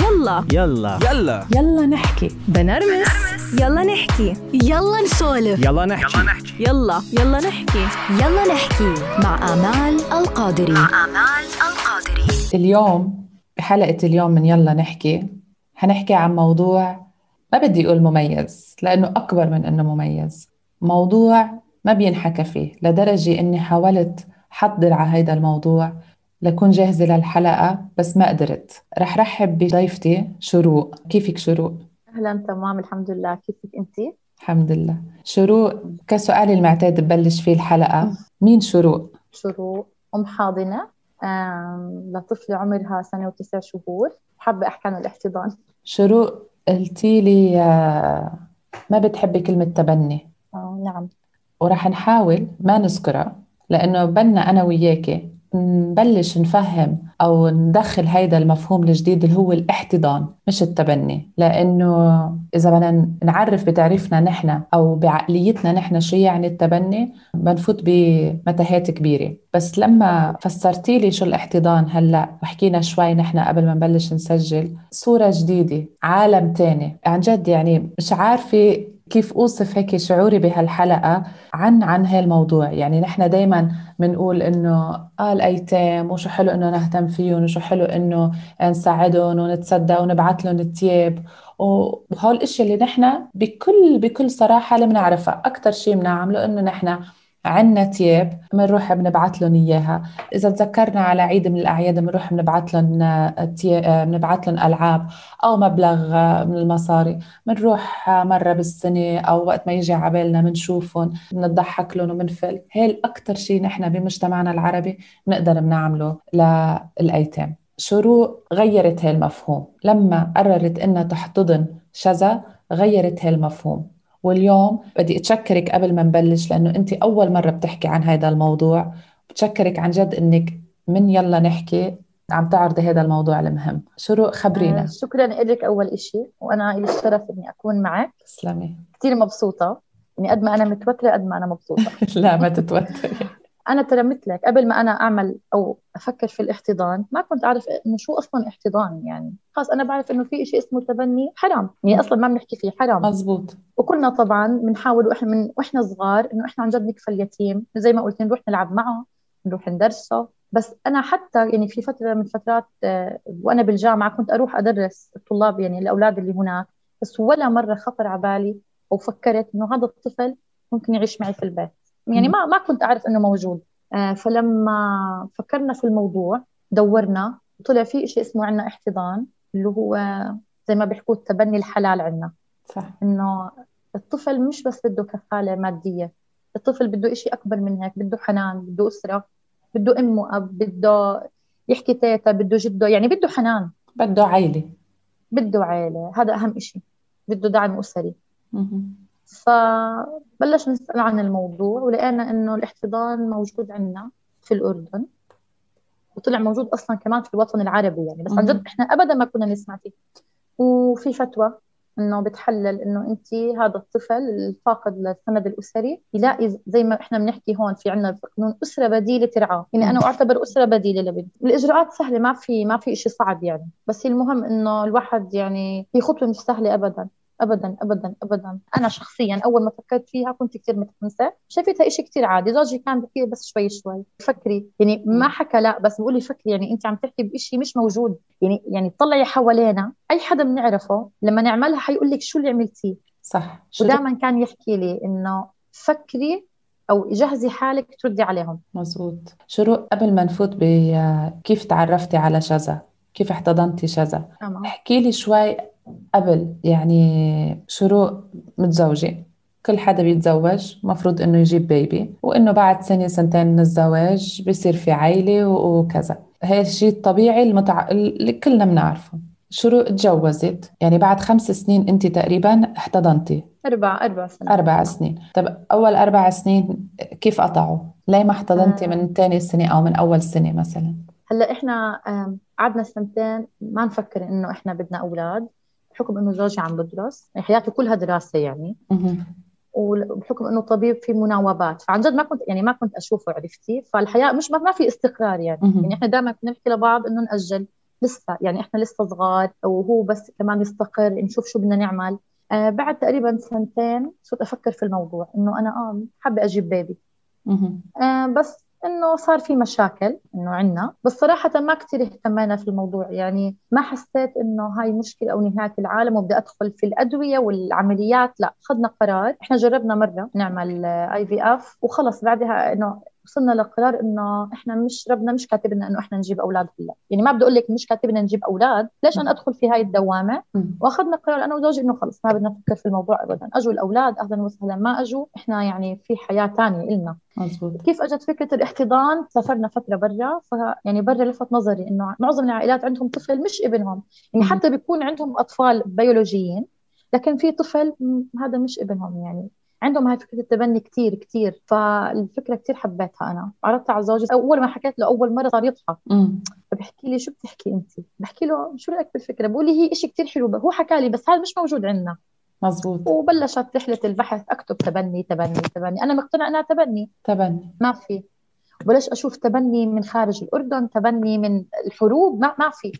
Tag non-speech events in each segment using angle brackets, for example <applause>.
يلا. يلا. يلا. يلا نحكي. بنرمس. يلا نحكي. يلا نسولف. يلا نحكي. يلا يلا. نحكي. يلا نحكي. مع آمال القادري. مع آمال القادري. اليوم بحلقة اليوم من يلا نحكي حنحكي عن موضوع ما بدي أقول مميز لأنه أكبر من أنه مميز. موضوع ما بينحكى فيه لدرجة أني حاولت حضر على هيدا الموضوع لكون جاهزة للحلقة بس ما قدرت. رح رحب بضيفتي شروق. كيفك شروق؟ أهلا تمام. الحمد لله. كيفك أنت؟ الحمد لله. شروق كسؤالي المعتاد ببلش فيه الحلقة. مين شروق؟ شروق. أم حاضنة. آم، لطفلة عمرها سنة وتسع شهور. حابة أحكي عن الاحتضان. شروق قلتي لي آه، ما بتحبي كلمة تبني؟ آه، نعم. ورح نحاول ما نذكرها لأنه بدنا أنا وياكي نبلش نفهم أو ندخل هيدا المفهوم الجديد اللي هو الاحتضان مش التبني. لأنه إذا بدنا نعرف بتعريفنا نحن أو بعقليتنا نحن شو يعني التبني بنفوت بمتاهات كبيرة. بس لما فسرتي لي شو الاحتضان هلأ وحكينا شوي نحن قبل ما نبلش نسجل صورة جديدة عالم تاني. عن جد يعني مش عارفة كيف أوصف هيك شعوري بهالحلقة عن عن هالموضوع يعني نحن دايما بنقول إنه آه الأيتام وشو حلو إنه نهتم فيهم وشو حلو إنه نساعدهم ونتصدق ونبعث لهم التياب. وهول الاشياء اللي نحن بكل بكل صراحة اللي بنعرفها أكثر شيء بنعمله إنه نحن عنا تياب بنروح بنبعث لهم إياها. إذا تذكرنا على عيد من الأعياد بنروح بنبعث لهم بنبعث لهم ألعاب أو مبلغ من المصاري. بنروح مرة بالسنة أو وقت ما يجي عبالنا بنشوفهم بنضحك لهم وبنفل هي أكثر شيء نحن بمجتمعنا العربي بنقدر بنعمله للأيتام. شروق غيرت هالمفهوم لما قررت إنها تحتضن شذا غيرت هالمفهوم واليوم بدي أتشكرك قبل ما نبلش لأنه أنت أول مرة بتحكي عن هذا الموضوع. بتشكرك عن جد إنك من يلا نحكي عم تعرضي هذا الموضوع المهم. شروق خبرينا. آه، شكرا لك أول إشي وأنا لي الشرف إني أكون معك. تسلمي. كثير مبسوطة يعني قد ما أنا متوترة قد ما أنا مبسوطة. <laughs> لا ما تتوتري. أنا ترى مثلك قبل ما أنا أعمل أو أفكر في الاحتضان ما كنت أعرف إنه شو أصلا احتضان يعني. خلص أنا بعرف إنه في شيء اسمه تبني حرام. يعني أصلا ما بنحكي فيه حرام. مزبوط. وكنا طبعا بنحاول وإحنا من وإحنا صغار إنه إحنا عن جد نكفل اليتيم. زي ما قلت نروح نلعب معه نروح ندرسه. بس أنا حتى يعني في فترة من فترات آه، وأنا بالجامعة كنت أروح أدرس الطلاب يعني الأولاد اللي هناك. بس ولا مرة خطر على بالي أو فكرت إنه هذا الطفل ممكن يعيش معي في البيت. يعني ما ما كنت أعرف إنه موجود. آه، فلما فكرنا في الموضوع دورنا وطلع في شيء اسمه عندنا احتضان اللي هو زي ما بيحكوا التبني الحلال عندنا صح. إنه الطفل مش بس بده كفالة مادية الطفل بده إشي أكبر من هيك بده حنان بده أسرة بده أم وأب بده يحكي تيتا بده جدة يعني بده حنان. بده عيلة. بده عيلة هذا أهم إشي. بده دعم مهم. فبلش نسأل عن الموضوع ولقينا إنه الاحتضان موجود عندنا في الأردن وطلع موجود أصلا كمان في الوطن العربي يعني بس عن جد إحنا أبدا ما كنا نسمع فيه. وفي فتوى إنه بتحلل إنه أنت هذا الطفل الفاقد للسند الأسري يلاقي زي ما إحنا بنحكي هون في عندنا قانون أسرة بديلة ترعاه يعني أنا أعتبر أسرة بديلة لبنتي الإجراءات سهلة ما في ما في شيء صعب يعني. بس المهم إنه الواحد يعني هي خطوة مش سهلة ابدا. ابدا ابدا ابدا. أنا شخصيا أول ما فكرت فيها كنت كثير متحمسة. شايفتها شيء كثير عادي. زوجي كان بحكي بس شوي شوي. فكري. يعني ما حكى لا بس بقول لي فكري. يعني أنت عم تحكي بشيء مش موجود. يعني يعني طلعي حوالينا. أي حدا بنعرفه لما نعملها حيقول لك شو اللي عملتيه. صح. شو ودائما كان يحكي لي إنه فكري أو جهزي حالك تردي عليهم. مزبوط. شروق قبل ما نفوت بكيف تعرفتي على شذا كيف احتضنتي شذا؟ تمام. احكي لي شوي قبل يعني شروق متزوجة. كل حدا بيتزوج مفروض إنه يجيب بيبي وإنه بعد سنة سنتين من الزواج بيصير في و- وكذا. هي الشيء الطبيعي المتع... اللي كلنا بنعرفه. شروق تجوزت يعني بعد خمس سنين انت تقريبا احتضنتي أربع أربع سنوات أربع سنين. طب أول أربع سنين كيف قطعوا؟ ليه ما احتضنتي آه. من تاني سنة أو من أول سنة مثلا؟ هلأ إحنا قعدنا سنتين ما نفكر إنه إحنا بدنا أولاد بحكم إنه زوجي عم بدرس يعني حياته كلها دراسة يعني. وبحكم إنه طبيب في مناوبات. فعن جد ما كنت يعني ما كنت أشوفه عرفتي؟ فالحياة مش ما, في استقرار يعني. يعني إحنا دائما كنا نحكي لبعض إنه نأجل لسه يعني إحنا لسه صغار وهو بس كمان يستقر نشوف شو بدنا نعمل. آه بعد تقريبا سنتين صرت أفكر في الموضوع إنه أنا آه حابة أجيب بيبي آه بس إنه صار في مشاكل إنه عنا بس صراحة ما كثير اهتمينا في الموضوع. يعني ما حسيت إنه هاي مشكلة أو نهاية العالم وبدي أدخل في الأدوية والعمليات لا اخذنا قرار. إحنا جربنا مرة نعمل اي في اف وخلص. بعدها إنه وصلنا لقرار إنه إحنا مش ربنا مش كاتب لنا إنه إحنا نجيب أولاد هلا يعني ما بدي أقول لك مش كاتب لنا نجيب أولاد ليش أنا أدخل في هاي الدوامة؟ وأخذنا قرار أنا وزوجي إنه خلص ما بدنا نفكر في الموضوع ابدا. أجوا الأولاد أهلا وسهلا. ما أجوا إحنا يعني في حياة ثانية إلنا. مزبوط. كيف أجت فكرة الاحتضان؟ سافرنا فترة برا ف يعني برا لفت نظري إنه معظم العائلات عندهم طفل مش ابنهم. يعني حتى بيكون عندهم أطفال بيولوجيين لكن في طفل هذا مش ابنهم يعني. عندهم هاي فكرة التبني كثير كثير فالفكرة كثير حبيتها أنا. عرضتها على زوجي. أول ما حكيت له أول مرة صار يضحك. فبحكي لي شو بتحكي أنت؟ بحكي له شو رأيك بالفكرة؟ بقول لي هي شيء كثير حلو. هو حكى لي بس هذا مش موجود عندنا. مزبوط وبلشت رحلة البحث. أكتب تبني تبني تبني. أنا مقتنعة إنها تبني. تبني. ما في. وبلش أشوف تبني من خارج الأردن تبني من الحروب. ما ما في.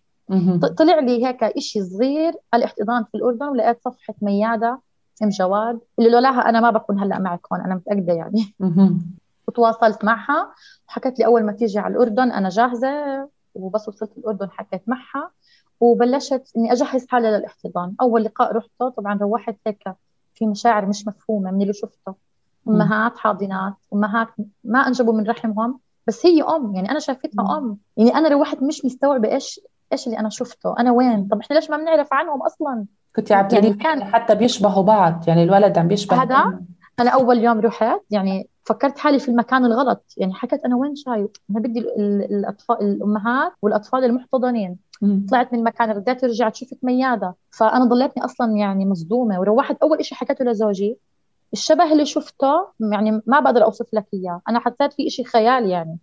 طلع لي هيك شيء صغير. الاحتضان في الأردن ولقيت صفحة ميادة. ام جواد اللي لولاها أنا ما بكون هلأ معك هون أنا متأكدة يعني. وتواصلت معها وحكت لي أول ما تيجي على الأردن أنا جاهزة وبس وصلت الأردن حكيت معها وبلشت إني أجهز حالي للاحتضان. أول لقاء رحته طبعا روحت هيك في مشاعر مش مفهومة من اللي شفته. أمهات حاضنات أمهات ما أنجبوا من رحمهم بس هي أم يعني أنا شايفتها أم. يعني أنا روحت مش مستوعبة إيش إيش اللي أنا شفته. أنا وين؟ طب إحنا ليش ما بنعرف عنهم أصلا؟ كنت عم يعني كان حتى بيشبهوا بعض يعني الولد عم بيشبه هذا أنا أول يوم رحت يعني فكرت حالي في المكان الغلط يعني حكيت أنا وين شايف؟ أنا بدي الاطفال الأمهات والأطفال المحتضنين. طلعت من المكان رديت رجعت شفت ميادة؟ فأنا ضليتني أصلا يعني مصدومة وروحت أول شيء حكيته لزوجي. الشبه اللي شفته يعني ما بقدر أوصف لك إياه أنا حسيت في شيء خيال يعني.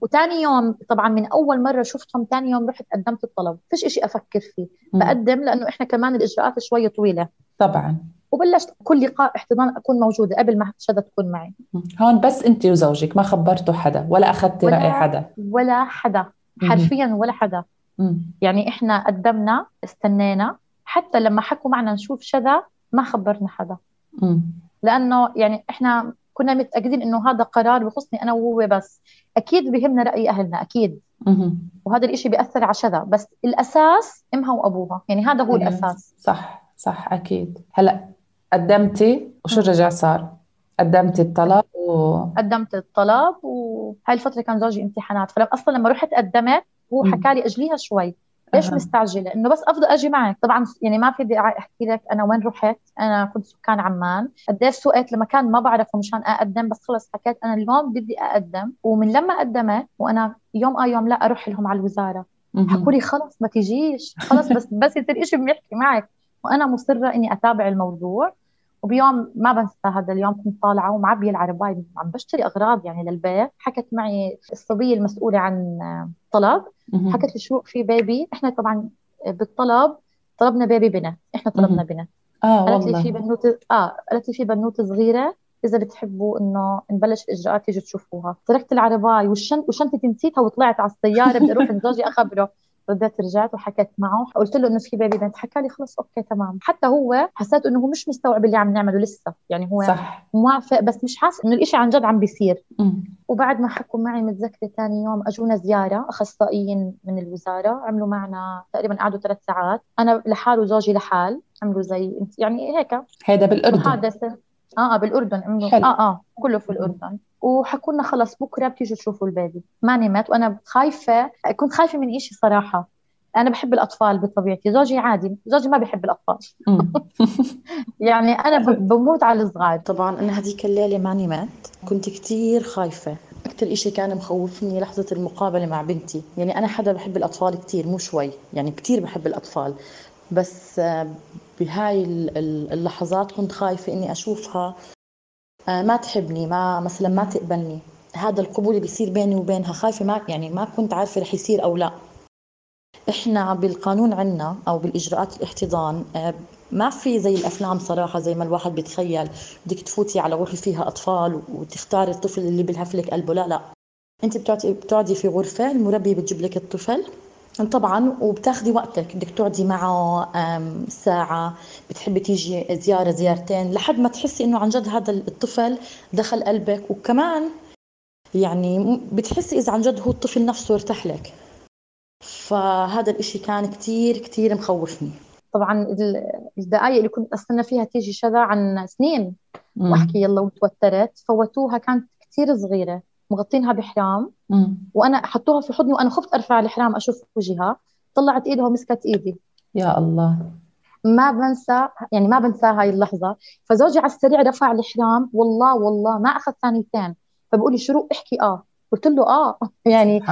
وثاني يوم طبعا من أول مرة شفتهم ثاني يوم رحت قدمت الطلب. فيش شيء أفكر فيه. بقدم لأنه إحنا كمان الإجراءات شوي طويلة. طبعا. وبلشت كل لقاء احتضان أكون موجودة قبل ما شذا تكون معي. هون بس أنت وزوجك ما خبرتوا حدا ولا أخذتي رأي حدا؟ ولا حدا. حرفيا ولا حدا. يعني إحنا قدمنا استنينا. حتى لما حكوا معنا نشوف شذا ما خبرنا حدا. لأنه يعني إحنا كنا متأكدين إنه هذا قرار بخصني أنا وهو بس. أكيد بهمنا رأي أهلنا أكيد. وهذا الإشي بيأثر على شذا. بس الأساس امها وابوها يعني هذا هو الأساس. صح صح أكيد. هلأ قدمتي وشو رجع صار؟ قدمتي الطلب و... قدمت الطلب وهاي الفترة كان زوجي امتحانات. فلما أصلا لما رحت قدمت هو حكى لي أجليها شوي. ليش أه. مستعجلة؟ إنه بس أفضل أجي معك. طبعا يعني ما في داعي أحكي لك أنا وين رحت. أنا كنت سكان عمان. قديش سوقت لمكان ما بعرفه مشان أقدم بس خلص حكيت أنا اليوم بدي أقدم ومن لما قدمت وأنا يوم آه يوم لا أروح لهم على الوزارة. حكوا لي خلص ما تجيش. خلص بس <laughs> بس يصير شيء بنحكي معك. وأنا مصرة إني أتابع الموضوع. وبيوم ما بنسى هذا اليوم كنت طالعة ومعبية العرباية عم بشتري أغراض يعني للبيت. حكت معي الصبية المسؤولة عن طلب حكت لي شو في baby. إحنا طبعا بالطلب طلبنا baby بنت. إحنا طلبنا بنت. آه قالت لي في بنوتة آه قالت لي في بنوتة صغيرة إذا بتحبوا إنه نبلش الاجراءات تيجوا تشوفوها تركت العرباية والشنطة وشنطتي نسيتها وطلعت على السيارة بدي أروح لزوجي أخبره. رديت رجعت وحكيت معه قلت له إنه في baby بنت حكى لي خلص okay تمام. حتى هو حسيت إنه هو مش مستوعب اللي عم نعمله لسه. يعني هو صح. موافق بس مش حاسس إنه الإشي عن جد عم بيصير. وبعد ما حكوا معي متذكرة ثاني يوم أجونا زيارة أخصائيين من الوزارة عملوا معنا تقريبا قعدوا ثلاث ساعات. أنا لحال وزوجي لحال عملوا زي يعني هيك. هيدا بالأردن. محادثة. آه آه بالأردن عملوا. حلو. آه آه كله في الأردن. وحكوا لنا خلص بكرة بتيجوا تشوفوا البيبي. ما نمت وأنا خايفة كنت خايفة من إشي صراحة. أنا بحب الأطفال بطبيعتي. زوجي عادي زوجي ما بحب الأطفال. <laughs> يعني أنا بموت على الصغار. طبعا أنا هذيك الليلة ما نمت كنت كتير خايفة. أكتر إشي كان مخوفني لحظة المقابلة مع بنتي. يعني أنا حدا بحب الأطفال كتير مو شوي. يعني كتير بحب الأطفال. بس آه، بهاي ال- ال- اللحظات كنت خايفة إني أشوفها. ما تحبني ما مثلا ما تقبلني. هذا القبول بيصير بيني وبينها خايفة ما يعني ما كنت عارفة رح يصير أو لا. إحنا بالقانون عنا أو بالإجراءات الاحتضان آه، ما في زي الأفلام صراحة زي ما الواحد بيتخيل. بدك تفوتي على غرفه فيها أطفال وتختاري الطفل اللي بيلهف لك قلبه. لا لا. أنت بتقعدي بتقعدي في غرفة المربيه بتجيب لك الطفل. طبعا وبتاخدي وقتك. بدك تقعدي معه ساعة بتحبي تيجي زيارة زيارتين. لحد ما تحسي إنه عن جد هذا الطفل دخل قلبك. وكمان يعني بتحسي إذا عن جد هو الطفل نفسه ارتاح لك. فهذا الإشي كان كتير كتير مخوفني. طبعا ال- الدقائق اللي كنت أستنى فيها تيجي شذا عن سنين. وأحكي يلا وتوترت. فوتوها كانت كثير صغيرة. مغطينها بحرام. مم. وأنا حطوها في حضني وأنا خفت أرفع الحرام أشوف وجهها. طلعت إيدها ومسكت إيدي. يا الله. ما بنسى يعني ما بنسى هاي اللحظة. فزوجي على السريع رفع الحرام. والله والله ما أخذ ثانيتين. فبقول لي شروق احكي آه. قلت له آه. <laughs> يعني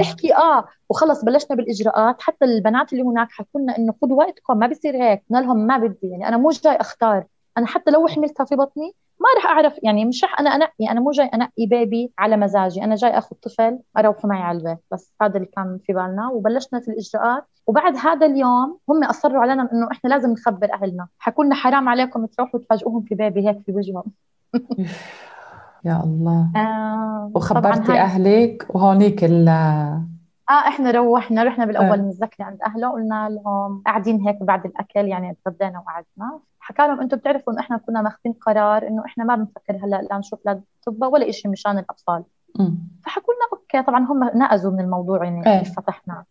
احكي آه. وخلص بلشنا بالإجراءات. حتى البنات اللي هناك حكوا لنا إنه خذوا وقتكم ما بصير هيك. قلنا لهم ما بدي. يعني أنا مو جاي أختار. أنا حتى لو حملتها في بطني ما راح أعرف يعني مش راح أنا انقي أنا مو جاي انقي بيبي على مزاجي. أنا جاي أخذ طفل اروحه معي على البيت. بس هذا اللي كان في بالنا. وبلشنا في الإجراءات. وبعد هذا اليوم هم أصروا علينا إنه إحنا لازم نخبر أهلنا. حكوا لنا حرام عليكم تروحوا تفاجئوهم في بيبي هيك في وجههم. يا الله. <laughs> آه وخبرتي هاي أهلك وهونيك ال آه إحنا روحنا رحنا بالأول آه. نتذكر عند أهله. قلنا لهم قاعدين هيك بعد الأكل يعني تغدينا وقعدنا. حكى لهم أنتم بتعرفوا انه إحنا كنا ماخذين قرار انه إحنا ما بنفكر هلا لا نشوف لا طب ولا شيء مشان الأطفال. فحكوا لنا أوكي طبعا هم نقزوا من الموضوع يعني إيه. فتحنا.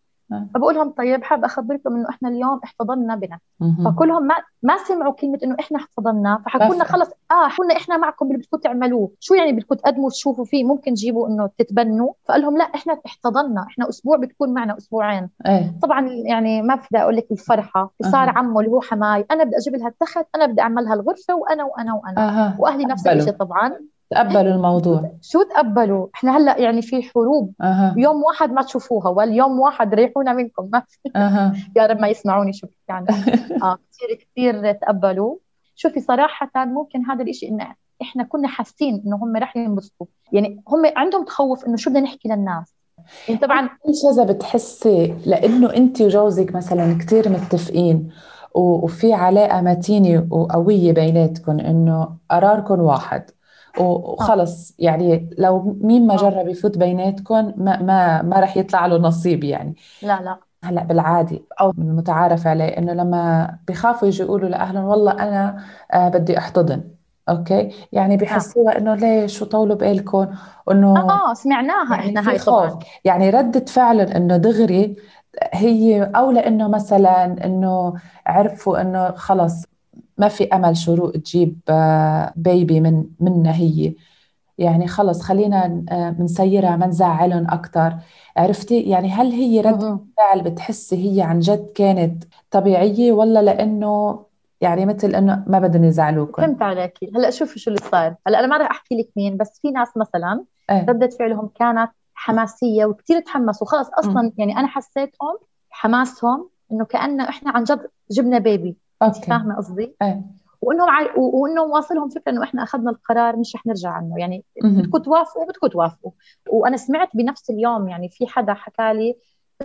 فبقول لهم طيب حاب أخبركم إنه إحنا اليوم احتضننا بنت مهم. فكلهم ما ما سمعوا كلمة إنه إحنا احتضنا فحكوا لنا. خلص آه قلنا إحنا معكم اللي بدكم تعملوه. شو يعني بدكم تقدموا تشوفوا فيه ممكن تجيبوا إنه تتبنوا. فقال لهم لا إحنا احتضنا إحنا أسبوع بتكون معنا أسبوعين. إيه. طبعا يعني ما بدي أقول لك الفرحة. وصار أها. عمه اللي هو حماي أنا بدي أجيب لها التخت أنا بدي أعمل لها الغرفة وأنا وأنا وأنا. أها. وأهلي نفس. الشيء طبعا. تقبلوا الموضوع. شو تقبلوا؟ إحنا هلأ يعني في حروب. أها. يوم واحد ما تشوفوها واليوم واحد ريحونا منكم. ما <laughs> أها. يا رب ما يسمعوني شو بحكي عنها <laughs> آه كثير كثير تقبلوا. شوفي صراحة ممكن هذا الإشي إنه إحنا كنا حاسين إنه هم رح ينبسطوا. يعني هم عندهم تخوف إنه شو بدنا نحكي للناس. يعني طبعا شذا بتحسي لإنه انت وجوزك مثلا كثير متفقين وفي علاقة متينة وقوية بيناتكم إنه قراركم واحد. وخلص يعني لو مين ما آه. جرب يفوت بيناتكم ما ما ما رح يطلع له نصيب يعني. لا لا. هلأ بالعادي أو من المتعارف عليه إنه لما بخافوا يجي يقولوا لاهلهم والله أنا آه بدي احتضن أوكي؟ يعني بحسوها إنه ليش؟ وطولوا بالكم انه آه آه سمعناها يعني إحنا في هاي خوف. طبعا يعني ردة فعل إنه دغري هي أو لأنه مثلا إنه عرفوا إنه خلص ما في أمل شروق تجيب آه، بيبي من منها هي يعني خلص خلينا آه، بنسيرها ما نزعلهم أكثر عرفتي؟ يعني هل هي ردة م-م. فعل بتحسي هي عن جد كانت طبيعية ولا لأنه يعني مثل إنه ما بدهم يزعلوكم فهمت عليكي. هلأ شوفي شو اللي صار هلأ أنا ما رح أحكي لك مين بس في ناس مثلا إيه. ردة فعلهم كانت حماسية وكثير تحمسوا. خلص أصلا يعني أنا حسيتهم حماسهم إنه كأنه إحنا عن جد جبنا بيبي أوكي. فاهمة قصدي؟ إيه. وإنهم. و- وإنه واصلهم فكرة إنه إحنا أخذنا القرار مش رح نرجع عنه. يعني. بدكم توافقوا بدكم توافقوا. وأنا سمعت بنفس اليوم يعني في حدا حكى لي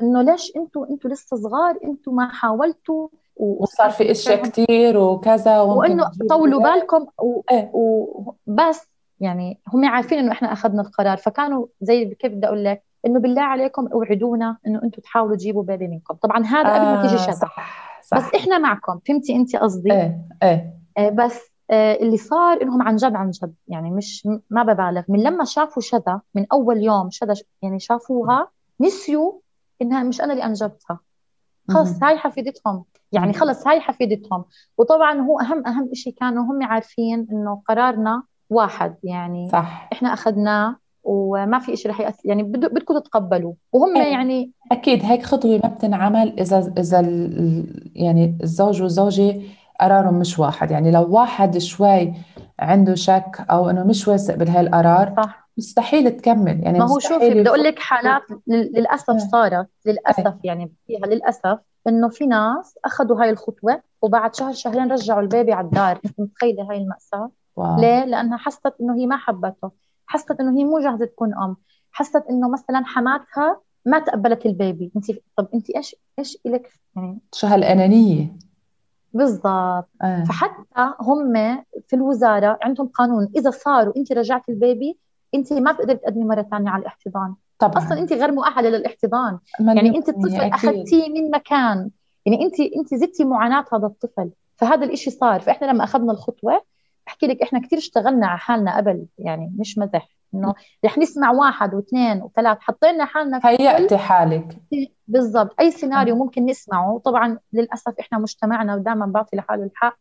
إنه ليش أنتوا أنتوا لسه صغار أنتوا ما حاولتوا و... وصار في إشياء كثير وكذا وإنه طولوا أولاد. بالكم و... إيه. وبس يعني هم عارفين إنه إحنا أخذنا القرار. فكانوا زي كيف بدي أقول لك إنه بالله عليكم أوعدونا إنه أنتم تحاولوا تجيبوا بيبي منكم طبعا هذا قبل ما تيجي آه شذا. صح. بس إحنا معكم فهمتي انت قصدي؟ إيه إيه. آه، بس آه، اللي صار إنهم عن جد عن جد يعني مش ما ببالغ. من لما شافوا شذا من أول يوم شذا يعني شافوها نسيوا إنها مش أنا اللي أنجبتها. خلص. هاي حفيدتهم. يعني. خلص هاي حفيدتهم. وطبعا هو أهم أهم شيء كانوا هم عارفين إنه قرارنا واحد يعني صح. إحنا أخذناه وما في شيء رح يأثر يعني بدكم تتقبلوا. وهم إيه. يعني أكيد هيك خطوة ما بتنعمل إذا ال- يعني الزوج والزوجة قرارهم مش واحد. يعني لو واحد شوي عنده شك أو إنه مش واثق بهاي القرار صح. مستحيل تكمل. يعني ما هو شوفي بدي أقول لك حالات لل- للأسف إيه. صارت للأسف يعني فيها للأسف إنه في ناس أخذوا هاي الخطوة وبعد شهر شهرين رجعوا ال baby على الدار. انت <laughs> متخيلة هاي المأساة؟ wow. ليه؟ لأنها حست إنه هي ما حبته. حست إنه هي مو جاهزة تكون أم. حست إنه مثلا حماتها ما تقبلت ال baby. أنت طب أنت إيش إيش إلك؟ يعني شو هالأنانية؟ بالضبط. آه. فحتى هم في الوزارة عندهم قانون. إذا صار وانت رجعت ال baby أنت ما بتقدري تقدمي مرة ثانية على الاحتضان. طبعا. أصلا أنت غير مؤهلة للاحتضان. يعني أنت الطفل أكيد. أخذتيه من مكان. يعني انت أنت زدتي معاناة هذا الطفل. فهذا الإشي صار. فإحنا لما أخذنا الخطوة بحكي لك إحنا كثير اشتغلنا على حالنا قبل يعني مش مزح إنه رح نسمع واحد واثنين وثلاث حطينا حالنا في هيأتي حالك بالضبط أي سيناريو ممكن نسمعه. طبعا للأسف إحنا مجتمعنا ودائما بعطي لحاله الحق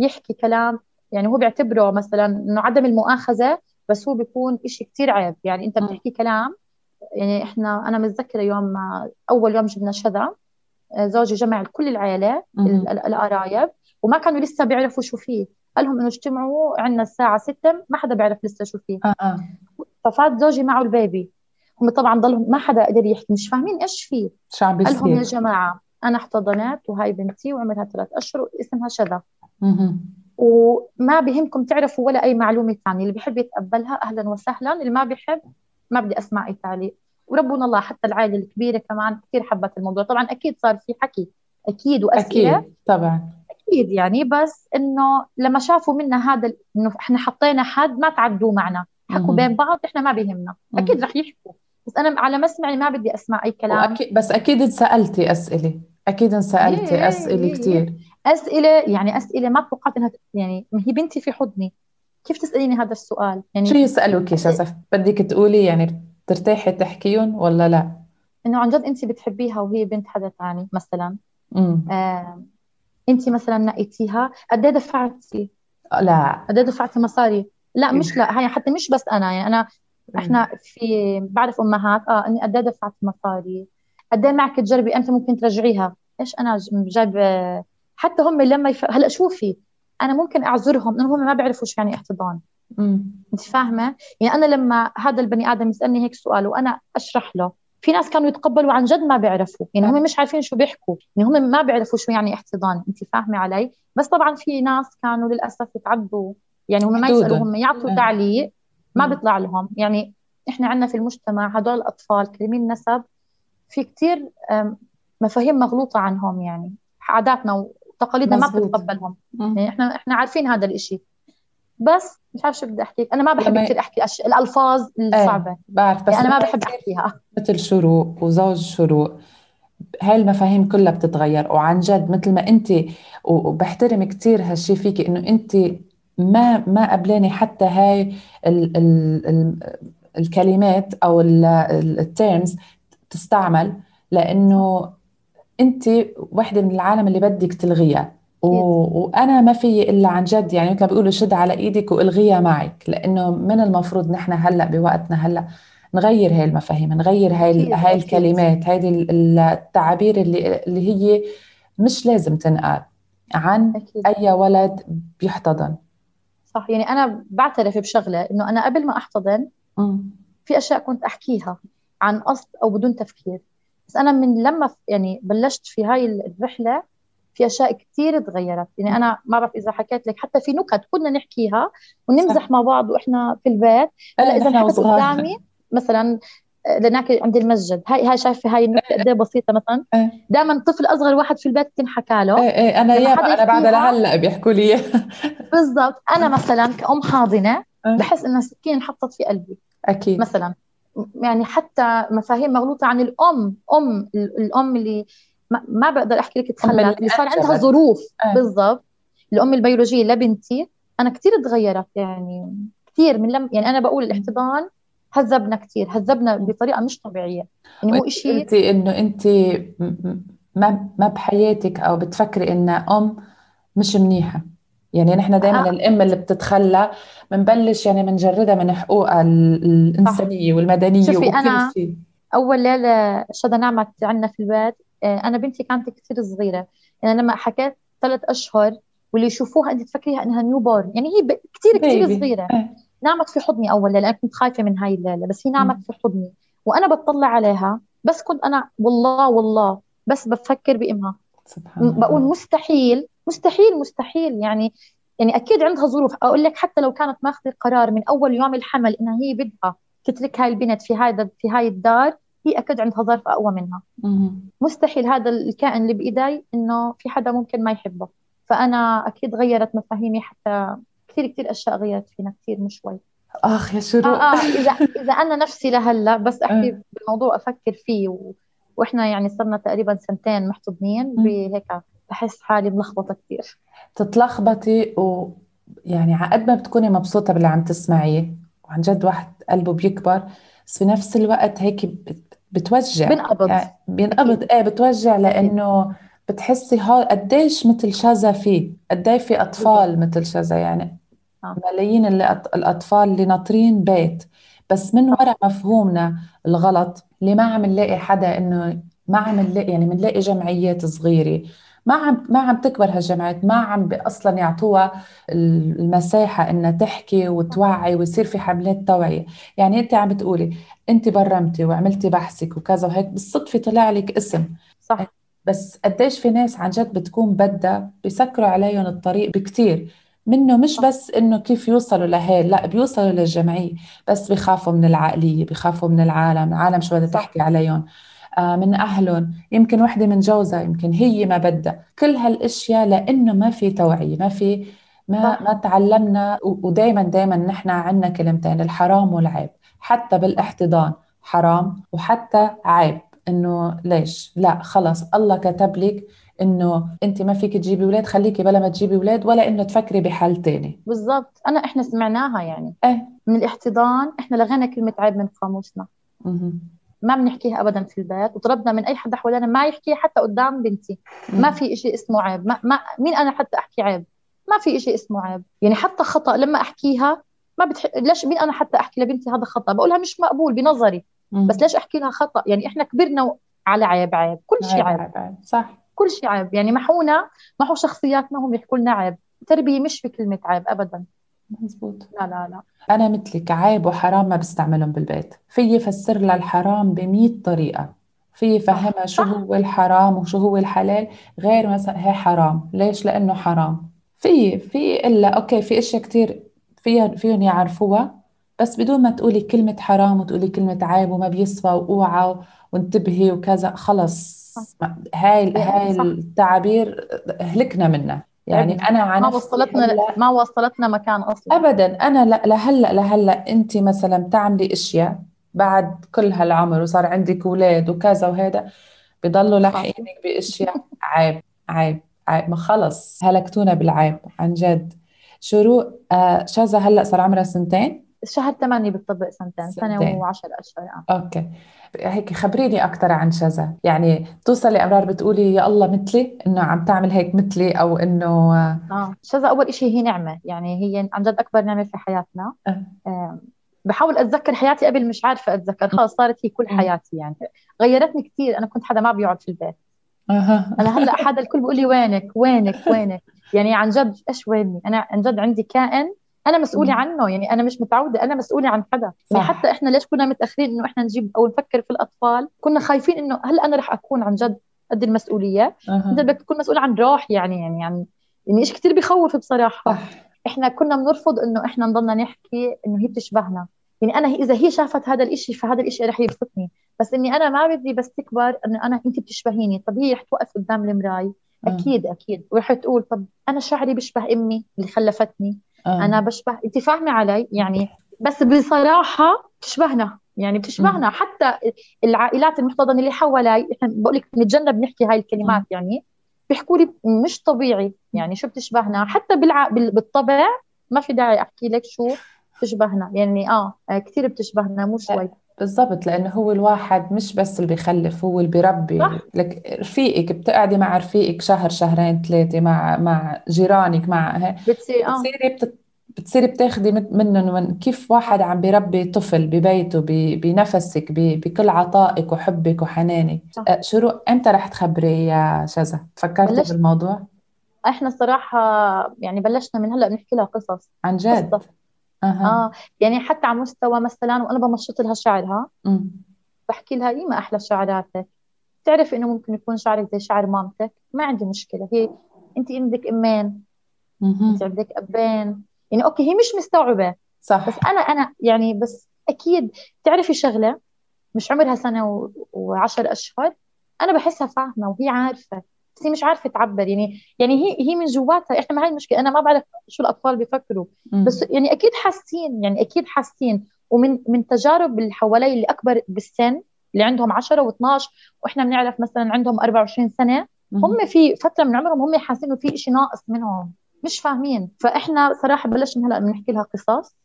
يحكي كلام يعني هو بيعتبره مثلا إنه عدم المؤاخذة بس هو بيكون إشي كتير عيب. يعني أنت مم. بتحكي كلام يعني إحنا أنا متذكرة يوم أول يوم جبنا شذا آه، زوجي جمع كل العيلة القرايب وما كانوا لسه بيعرفوا شو فيه. قال لهم إنه اجتمعوا عندنا الساعة 6 ما حدا بيعرف لسه شو فيه. آه آه. ففات زوجي معه البيبي. هم طبعا ضلهم ما حدا قدر يحكي مش فاهمين إيش فيه. شو عم قال لهم يا جماعة أنا احتضنت وهاي بنتي وعمرها ثلاث أشهر واسمها شذا. وما بهمكم تعرفوا ولا أي معلومة ثانية اللي بيحب يتقبلها أهلا وسهلا اللي ما بيحب ما بدي أسمع أي تعليق. وربنا الله حتى العائلة الكبيرة كمان كثير حبت الموضوع. طبعا أكيد صار في حكي أكيد وأسئلة. أكيد طبعا. أكيد يعني بس إنه لما شافوا منا هذا إنه إحنا حطينا حد ما تعدوا معنا. حكوا. بين بعض إحنا ما بيهمنا. أكيد رح يحكوا بس أنا على مسمعي ما بدي أسمع أي كلام. وأكيد بس أكيد انسألتي أسئلة. أكيد إيه، انسألتي إيه، أسئلة إيه. كتير. أسئلة يعني أسئلة ما توقعت إنها يعني ما هي بنتي في حضني. كيف تسأليني هذا السؤال؟ يعني شو يسألوك يا شزف بدك تقولي يعني بترتاحي تحكيهم ولا لا؟ إنه عن جد انت بتحبيها وهي بنت حدا ثاني مثلا. امم آه انت مثلا نقيتيها؟ قد إيه دفعتي؟ لا. قد إيه دفعتي مصاري؟ لا مش لا هاي حتى مش بس أنا يعني أنا إحنا في بعرف أمهات آه إني قد إيه دفعت مصاري؟ قد إيه معك تجربي إمتى ممكن ترجعيها؟ إيش أنا جايب آه، حتى هم لما يف... هلأ شوفي أنا ممكن أعذرهم انهم هم ما بيعرفوا شو يعني احتضان. أنت فاهمة؟ يعني أنا لما هذا البني آدم يسألني هيك سؤال وأنا أشرح له في ناس كانوا يتقبلوا عن جد ما بيعرفوا يعني هم مش عارفين شو بيحكوا يعني هم ما بيعرفوا شو يعني احتضان انت فاهمة علي بس طبعا في ناس كانوا للأسف يتعدوا يعني هم ما. يسالوا هم يعطوا آه. تعليق ما مم. بيطلع لهم يعني إحنا عندنا في المجتمع هدول الأطفال كريمين النسب في كتير أم، مفاهيم مغلوطة عنهم يعني عاداتنا وتقاليدنا ما. بتتقبلهم. يعني إحنا إحنا عارفين هذا الإشي بس مش عارف شو بدي أحكي. أنا ما بحب لما- كثير أحكي أش... الألفاظ الصعبة. إيه بعرف بس يعني أنا ما بحب أحكيها. مثل شروق وزوج شروق. هاي المفاهيم كلها بتتغير وعن جد مثل ما انت وبحترم كثير هالشي فيكي إنه انت ما ما قبلاني حتى هاي ال ال ال الكلمات أو التيرمز تستعمل لأنه انت وحدة من العالم اللي بدك تلغيها. و... وأنا ما في إلا عن جد يعني مثل ما بيقولوا شد على إيدك والغيها معك لأنه من المفروض نحن هلأ بوقتنا هلأ نغير هاي المفاهيم نغير هاي هاي. الكلمات هاي ال- التعابير اللي اللي هي مش لازم تنقال عن أي ولد بيحتضن صح يعني أنا بعترف بشغلة إنه أنا قبل ما أحتضن. في أشياء كنت أحكيها عن قصد أو بدون تفكير بس أنا من لما يعني بلشت في هاي الرحلة في أشياء كثير تغيرت يعني أنا ما بعرف إذا حكيت لك حتى في نكت كنا نحكيها ونمزح صح. مع بعض وإحنا في البيت هلأ إيه، اذا وصغار. قدامي مثلا آه، لناكل عند المسجد هاي هاي شايفه هاي النكتة قد إيه بسيطة مثلا إيه. دائما طفل أصغر واحد في البيت تنحكى له إيه إيه أنا حدا أنا بعد لهلا بيحكوا لي. <laughs> بالضبط أنا مثلا كأم حاضنة. بحس إنها سكين انحطت في قلبي أكيد مثلا يعني حتى مفاهيم مغلوطة عن الأم أم ال- الأم اللي ما, ما بقدر أحكي لك تخلت صار عندها. ظروف. أه. بالضبط. الأم البيولوجية لبنتي أنا كثير تغيرت يعني كثير من لم يعني أنا بقول الاحتضان هذبنا كثير هذبنا بطريقة مش طبيعية. يعني هو وانت شيء قلتي إنه إنت ما ما بحياتك أو بتفكري انها أم مش منيحة. يعني نحن دائما آه. الأم اللي بتتخلى بنبلش يعني بنجردها من حقوقها ال- الإنسانية والمدنية شوفي وكل شيء. أول ليلة شدا نعمت عندنا في البيت. آه، أنا بنتي كانت كثير صغيرة. يعني لما حكيت ثلاث أشهر واللي يشوفوها أنت تفكريها إنها نيو بورن يعني هي كثير كثير. صغيرة. إيه. نامت في حضني اول ليله أنا كنت خايفة من هاي الليلة بس هي نامت. في حضني. وأنا بتطلع عليها بس كنت أنا والله والله بس بفكر بإمها. سبحان م- بقول الله مستحيل مستحيل مستحيل. يعني يعني أكيد عندها ظروف. أقول لك حتى لو كانت ماخذه قرار من أول يوم الحمل إنها هي بدها تترك هاي البنت في هذا في هاي الدار هي أكيد عندها ظرف أقوى منها. مستحيل هذا الكائن اللي بايدي إنه في حدا ممكن ما يحبه فأنا أكيد غيرت مفاهيمي حتى كثير كثير أشياء غيرت فينا كثير مش شوي آخ يا شروق آه آه إذا إذا أنا نفسي لهلأ بس أحكي آه. بالموضوع أفكر فيه و... وإحنا يعني صرنا تقريبا سنتين محتضنين. بهيك بحس حالي ملخبطة كثير تتلخبطي و يعني على قد ما بتكوني مبسوطة باللي عم تسمعيه وعن جد واحد قلبه بيكبر بس في نفس الوقت هيك بتوجع. بنقبض. يعني بينقبض إيه بتوجع لأنه بتحسي ها قديش مثل شذا فيه قديش في أطفال مثل شذا. يعني آه. ملايين اللي أط- الأطفال اللي ناطرين بيت. بس من وراء مفهومنا الغلط اللي ما عم نلاقي حدا إنه ما عم نلاقي يعني بنلاقي جمعيات صغيرة ما عم ما عم تكبر هالجمعيات ما عم أصلا يعطوها المساحة إنها تحكي وتوعي ويصير في حملات توعية. يعني أنت عم بتقولي أنت برمتي وعملتي بحثك وكذا وهيك بالصدفة طلع لك اسم. صح. بس قديش في ناس عن جد بتكون بدها بيسكروا عليهم الطريق بكتير. منه مش بس إنه كيف يوصلوا لهي لا بيوصلوا للجمعية. بس بخافوا من العقلية بخافوا من العالم العالم شو بدها. تحكي عليهم. من أهلهم يمكن وحدة من جوزها يمكن هي ما بدها. كل هالأشياء لأنه ما في توعية ما في ما. ما تعلمنا ودائما دائما نحن عندنا كلمتين الحرام والعيب. حتى بالاحتضان حرام وحتى عيب. إنه ليش؟ لا خلص الله كتب لك إنه أنت ما فيك تجيبي أولاد خليكي بلا ما تجيبي أولاد ولا إنه تفكري بحل تاني. بالضبط. أنا إحنا سمعناها يعني. إيه. من الاحتضان إحنا لغينا كلمة عيب من قاموسنا. ما بنحكيها ابدا في البيت وطلبنا من أي حدا حوالينا ما يحكيها حتى قدام بنتي. ما في إشي اسمه عيب. ما, ما مين أنا حتى أحكي عيب؟ ما في إشي اسمه عيب. يعني حتى خطأ لما أحكيها ما بتح... ليش مين أنا حتى أحكي لبنتي هذا خطأ؟ بقولها مش مقبول بنظري. بس ليش أحكي لها خطأ؟ يعني إحنا كبرنا على عيب عيب. كل شيء عيب عيب. عيب صح. كل شيء عيب. يعني محونا محو شخصياتنا هم يحكوا لنا عيب. تربية مش في كلمة عيب ابدا. مزبوط لا لا لا. أنا مثلك عيب وحرام ما بستعملهم بالبيت. في فسر لها الحرام بمية طريقة. في فهمها شو صح. هو الحرام وشو هو الحلال غير مثلا هي حرام. ليش؟ لأنه حرام. في في إلا أوكي في أشياء كتير فيها فيهم يعرفوها بس بدون ما تقولي كلمة حرام وتقولي كلمة عيب وما بيسوى وأوعى وانتبهي وكذا خلص هاي هاي صح. التعابير هلكنا منها يعني أنا عن ما وصلتنا ما وصلتنا مكان أصلا. ابدا أنا لهلا لهلا أنت مثلا بتعملي أشياء بعد كل هالعمر وصار عندك أولاد وكذا وهذا بضلوا لاحقينك بأشياء عيب عيب عيب. ما خلص هلكتونا بالعيب عن جد. شروق آه شذا هلأ صار عمرها سنتين؟ شهر 8 بالطبق سنتين سنتين. و10 أشهر آه. أوكي. هيك خبريني أكثر عن شذا. يعني توصلي أمرار بتقولي يا الله مثلي إنه عم تعمل هيك مثلي أو إنه آه، آه شذا أول شيء هي نعمة. يعني هي عن جد أكبر نعمة في حياتنا. آه. آه. بحاول أتذكر حياتي قبل مش عارفة أتذكر. خلص صارت هي كل مم. حياتي يعني. غيرتني كثير أنا كنت حدا ما بيقعد في البيت. أنا هلأ حدا الكل بيقول لي وينك وينك وينك؟ يعني عن جد إيش ويني؟ أنا عن جد عندي كائن أنا مسؤولة. عنه يعني أنا مش متعودة أنا مسؤولة عن حدا. يعني. حتى إحنا ليش كنا متأخرين إنه إحنا نجيب أو نفكر في الأطفال؟ كنا خايفين إنه هل أنا رح أكون عن جد قد المسؤولية؟ أها. انت بدك تكون مسؤول عن روح يعني يعني يعني يعني إيش كثير بخوف بصراحة. صح. إحنا كنا بنرفض إنه إحنا نضلنا نحكي إنه هي بتشبهنا. يعني أنا إذا هي شافت هذا الإشي فهذا الإشي رح يبسطني. بس إني أنا ما بدي بس تكبر إنه أنا انت بتشبهيني. طب هي رح توقف قدام المراي. أكيد أكيد. ورح تقول طب أنا شعري بشبه أمي اللي خلفتني. آه. أنا بشبه أنت فاهمة علي؟ يعني بس بصراحة بتشبهنا. يعني بتشبهنا. حتى العائلات المحتضنة اللي حوالي إحنا بقول لك نتجنب نحكي هاي الكلمات يعني. بيحكوا لي مش طبيعي. يعني شو بتشبهنا؟ حتى بالع... بال- بالطبع ما في داعي أحكي لك شو بتشبهنا. يعني آه كثير بتشبهنا مو شوي. بالضبط لأنه هو الواحد مش بس اللي بيخلف هو اللي بيربي صح. لك رفيقك بتقعدي مع رفيقك شهر شهرين ثلاثة مع مع جيرانك مع هيك بتصير آه بتصيري بت... بتصيري بتاخدي من- منهم من كيف واحد عم بيربي طفل ببيته. بنفسك ب... بكل عطائك وحبك وحنانك صح. أه، شروق إمتى رح تخبري يا شذا فكرتي بلشت. بالموضوع إحنا صراحة يعني بلشنا من هلأ بنحكي لها قصص عن جد قصة. أها. آه يعني حتى على مستوى مثلا وأنا بمشط لها شعرها. بحكي لها إيه ما أحلى شعراتك؟ بتعرفي إنه ممكن يكون شعرك زي شعر مامتك؟ ما عندي مشكلة. هي انت عندك أمين. انت عندك أبين. يعني أوكي هي مش مستوعبة. صح. بس أنا أنا يعني بس أكيد تعرفي شغلة مش عمرها سنة و- وعشر أشهر أنا بحسها فاهمة وهي عارفة. بس هي مش عارفة تعبر يعني يعني هي هي من جواتها. إحنا ما هي المشكلة. أنا ما بعرف شو الأطفال بيفكروا. بس يعني أكيد حاسين يعني أكيد حاسين. ومن من تجارب اللي حوالي اللي أكبر بالسن اللي عندهم 10 و12 وإحنا بنعرف مثلا عندهم 24 سنة. هم في فترة من عمرهم هم حاسين إنه في شيء ناقص منهم. مش فاهمين. فإحنا صراحة بلشنا هلأ بنحكي لها قصص.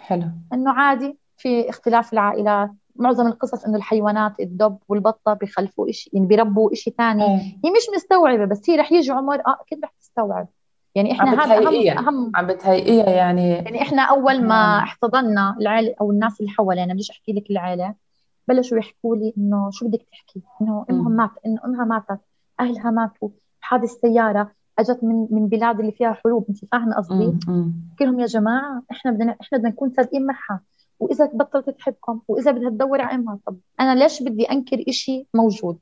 حلو. إنه عادي في اختلاف العائلات معظم القصص إنه الحيوانات الدب والبطة بيخلفوا شيء يعني بيربوا شيء ثاني إيه. هي مش مستوعبة بس هي رح يجي عمر آه أكيد رح تستوعب يعني عم إحنا هذا. اهم اهم عم بتهيئيها يعني يعني إحنا أول ما مم. احتضنا العائلة أو الناس اللي حوالينا بديش أحكي لك العائلة بلشوا يحكوا لي إنه شو بدك تحكي إنه امهم. مات إنه أمها ماتت أهلها ماتوا حادث سياره أجت من من بلاد اللي فيها حروب أنت فاهمة قصدي. قلت لهم يا جماعة إحنا بدنا إحنا بدنا نكون صادقين معها وإذا بطلت تحبكم وإذا بدها تدور على امها طب أنا ليش بدي أنكر إشي موجود؟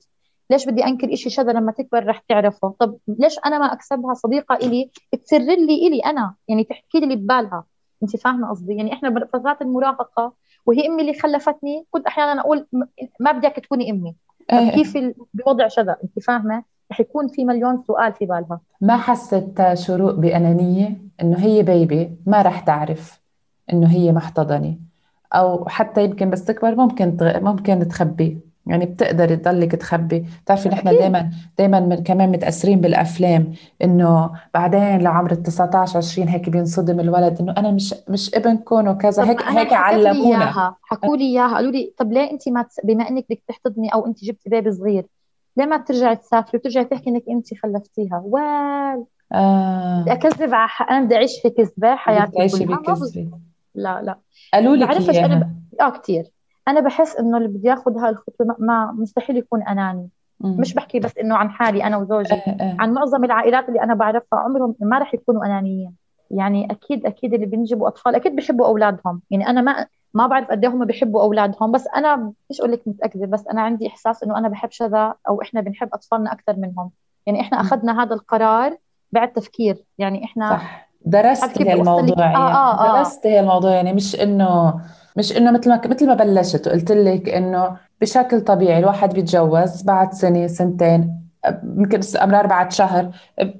ليش بدي أنكر إشي شذا لما تكبر رح تعرفه؟ طب ليش أنا ما أكسبها صديقة إلي؟ تسرر لي إلي أنا يعني تحكي لي اللي ببالها. أنت فاهمة قصدي؟ يعني إحنا بفترات المراهقة وهي أمي اللي خلفتني كنت أحيانا أقول ما إياك تكوني أمي. طب إيه. كيف بوضع شذا؟ أنت فاهمة؟ رح يكون في مليون سؤال في بالها. ما حست شروق بأنانية؟ إنه هي بيبي ما رح تعرف إنه هي محتضنة. أو حتى يمكن بس تكبر ممكن تغ... ممكن تخبي. يعني بتقدري تضلك تخبي. بتعرفي نحن. دائما دائما من كمان متأثرين بالأفلام إنه بعدين لعمر ال 19 20 هيك بينصدم الولد إنه أنا مش مش ابنكم وكذا هيك هيك علمونا. إياها حكوا لي إياها قالوا لي طب ليه انت ما تس... بما إنك بدك تحتضني أو انت جبتي بيبي صغير ليه ما ترجعي تسافري؟ وترجعي تحكي إنك انت خلفتيها. وال آه. بدي أكذب على. أنا بدي أعيش في كذبة حياتي كلها. بكذبة لا لا. قالوا لك بعرفش أنا ب... آه كثير أنا بحس إنه اللي بده ياخذ هاي الخطوة ما... ما مستحيل يكون أناني. مم. مش بحكي بس إنه عن حالي أنا وزوجي. آه آه. عن معظم العائلات اللي أنا بعرفها عمرهم ما رح يكونوا أنانيين. يعني أكيد أكيد اللي بينجبوا أطفال أكيد بيحبوا أولادهم. يعني أنا ما ما بعرف قد إيه هم بيحبوا أولادهم بس أنا مش أقول لك متأكدة بس أنا عندي إحساس إنه أنا بحب شذا أو إحنا بنحب أطفالنا أكثر منهم. يعني إحنا. أخذنا هذا القرار بعد تفكير. يعني إحنا صح. درست هي لك؟ الموضوع آه، يعني آه، آه. درست هي الموضوع يعني مش إنه مش إنه مثل ما مثل ما بلشت وقلت لك إنه بشكل طبيعي الواحد بيتجوز بعد سنة سنتين يمكن امرار بعد شهر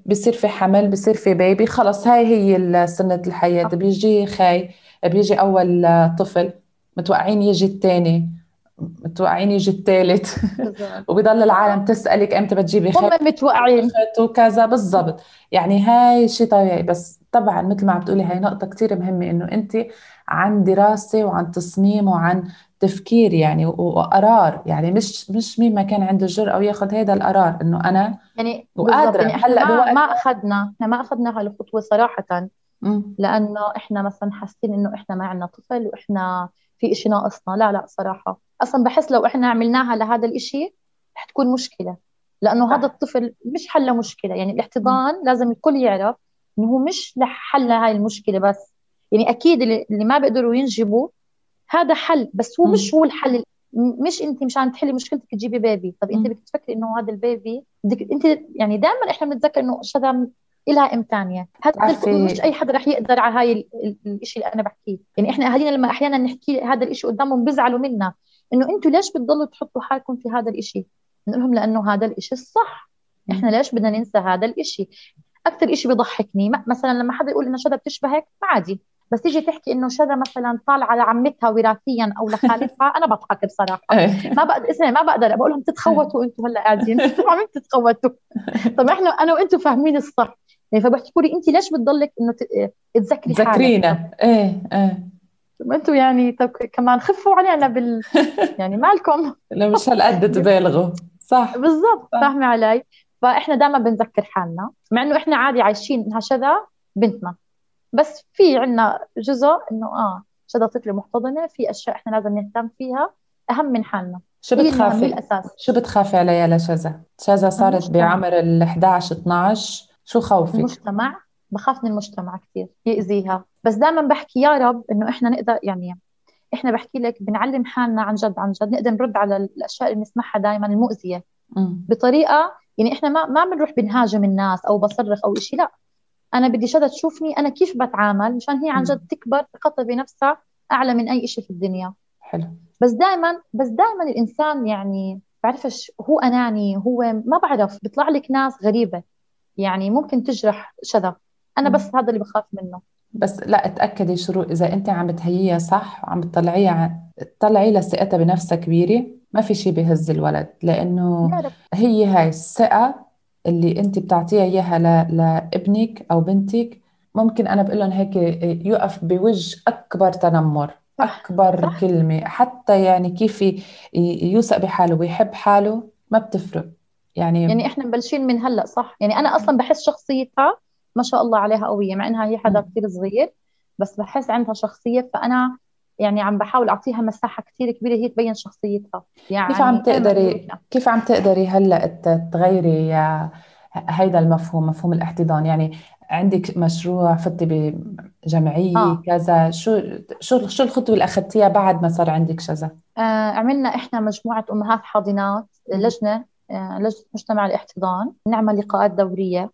بصير في حمل بصير في بيبي خلص هاي هي سنة الحياة صح. بيجي خي بيجي أول طفل متوقعين يجي الثاني متوقعين يجي الثالث <laughs> وبيضل العالم تسألك إمتى بتجيبي خي هم متوقعين وكذا بالضبط يعني هاي شيء طبيعي بس طبعا مثل ما عم بتقولي هاي نقطة كتير مهمة إنه انت عن دراسة وعن تصميم وعن تفكير يعني وقرار يعني مش مش مين ما كان عنده الجرأة وياخذ هذا القرار إنه أنا يعني وقادرة. يعني هلأ ما, بوقت- ما اخذنا إحنا ما أخذنا هالخطوة صراحة مم. لأنه إحنا مثلا حاسين إنه إحنا ما عندنا طفل وإحنا في إشي ناقصنا لا لا صراحة أصلا بحس لو إحنا عملناها لهذا الإشي رح تكون مشكلة لأنه صح. هذا الطفل مش حل مشكله يعني الاحتضان لازم الكل يعرف إنه هو مش لحل هاي المشكلة بس. يعني أكيد اللي, ما بيقدروا ينجبوا هذا حل بس هو. مش هو الحل. مش أنت مشان تحلي مشكلتك تجيبي بيبي طب أنت. بدك تفكري إنه هذا البيبي بدك أنت يعني دائما إحنا بنتذكر إنه شذا لها أم ثانية هذا مش أي حدا رح يقدر على هاي ال- ال- الشيء اللي أنا بحكيه. يعني إحنا أهالينا لما أحيانا نحكي هذا الشيء قدامهم بيزعلوا منا. إنه أنتم ليش بتضلوا تحطوا حالكم في هذا الشيء نقول لهم لأنه هذا الشيء الصح. إحنا ليش بدنا ننسى هذا الشيء أكثر شيء بيضحكني. مثلا لما حدا يقول إنه شذا بتشبهك عادي. بس تيجي تحكي إنه شذا مثلا طالعة لعمتها وراثيا أو لخالتها أنا بضحك بصراحة. إيه. ما بقدر اسمعي ما بقدر بقول لهم تتخوتوا أنتم هلأ قاعدين. <laughs> أنتم عم تتخوتوا طب إحنا أنا وأنتم فاهمين الصح. يعني فبحكوا لي انت ليش بتضلك إنه تذكري حالك؟ ذكرينا إيه إيه. طب أنتم يعني طب كمان خفوا علينا بال <laughs> يعني مالكم؟ لا مش هالقد <laughs> تبالغوا. صح. بالضبط. فاهمة علي؟ فإحنا دائما بنذكر حالنا مع إنه إحنا عادي عايشين إنها شذا بنتنا. بس في عنا جزء إنه آه شذا طفلة محتضنة في أشياء إحنا لازم نهتم فيها أهم من حالنا. شو بتخافي؟ الأساس. شو بتخافي عليها لشذا شذا؟ صارت المجتمع. بعمر ال 11 12 شو خوفك؟ المجتمع. بخاف من المجتمع كثير يأذيها. بس دائما بحكي يا رب إنه إحنا نقدر يعني إحنا بحكي لك بنعلم حالنا عن جد عن جد نقدر نرد على الأشياء اللي بنسمعها دائما المؤذية. مم. بطريقة يعني إحنا ما ما بنروح بنهاجم الناس أو بصرخ أو شيء لا. أنا بدي شذا تشوفني أنا كيف بتعامل مشان هي عن جد تكبر ثقتها بنفسها أعلى من أي شيء في الدنيا. حلو. بس دائما بس دائما الإنسان يعني بعرفش هو أناني هو ما بعرف بيطلع لك ناس غريبة. يعني ممكن تجرح شذا. أنا بس هذا اللي بخاف منه. بس لا اتأكدي شروق إذا أنت عم تهيئيها صح وعم تطلعيها تطلعي لها ثقتها بنفسها كبيرة. ما في شيء بيهز الولد لأنه هي هاي الثقة اللي أنت بتعطيها إياها ل... لابنك أو بنتك ممكن أنا بقول لهم هيك يقف بوجه أكبر تنمر صح أكبر صح. كلمة حتى يعني كيف يوثق بحاله ويحب حاله ما بتفرق. يعني يعني إحنا مبلشين من هلأ صح؟ يعني أنا أصلا بحس شخصيتها ما شاء الله عليها قوية مع إنها هي حدا. كثير صغير بس بحس عندها شخصية فأنا يعني عم بحاول أعطيها مساحة كثير كبيرة هي تبين شخصيتها. يعني كيف عم تقدري كيف عم تقدري هلأ تغيري آه، هيدا المفهوم مفهوم الاحتضان؟ يعني عندك مشروع فتي بجمعية آه. كذا شو شو شو الخطوة اللي أخذتيها بعد ما صار عندك شذا؟ آه، عملنا إحنا مجموعة أمهات حاضنات. لجنة آه، لجنة مجتمع الاحتضان. نعمل لقاءات دورية.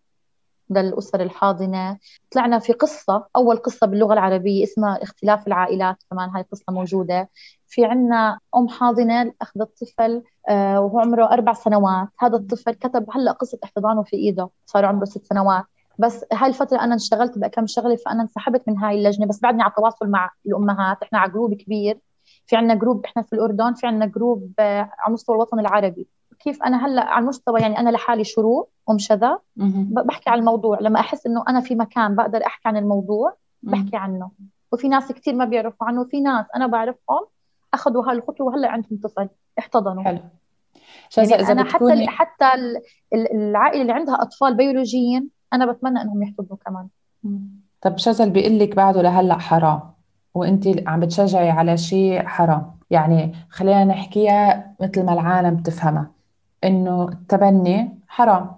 للأسر الحاضنة. طلعنا في قصة أول قصة باللغة العربية اسمها اختلاف العائلات كمان هاي قصة موجودة. في عنا أم حاضنة أخذت طفل آه، وهو عمره أربع سنوات. هذا الطفل كتب هلأ قصة احتضانه في إيده صار عمره ست سنوات. بس هاي الفترة أنا انشغلت بكم شغلة فأنا انسحبت من هاي اللجنة. بس بعدني على تواصل مع الأمهات. إحنا على group كبير. في عنا group إحنا في الأردن. في عنا group آه، على مستوى الوطن العربي. كيف أنا هلأ على المستوى يعني أنا لحالي شروق أم شذا. بحكي عن الموضوع. لما أحس إنه أنا في مكان بقدر أحكي عن الموضوع. بحكي عنه. وفي ناس كثير ما بيعرفوا عنه. وفي ناس أنا بعرفهم أخذوا هاي الخطوه وهلأ عندهم طفل احتضنوا. حلو. يعني إذا أنا حتى بتكوني حتى ال- العائلة اللي عندها أطفال بيولوجيين أنا بتمنى إنهم يحتضنوا كمان. طب شذا اللي بيقول لك بعده لهلأ حرام؟ وانت عم بتشجعي على شيء حرام. يعني خلينا نحكيها مثل ما العالم تفهمها إنه التبني حرام.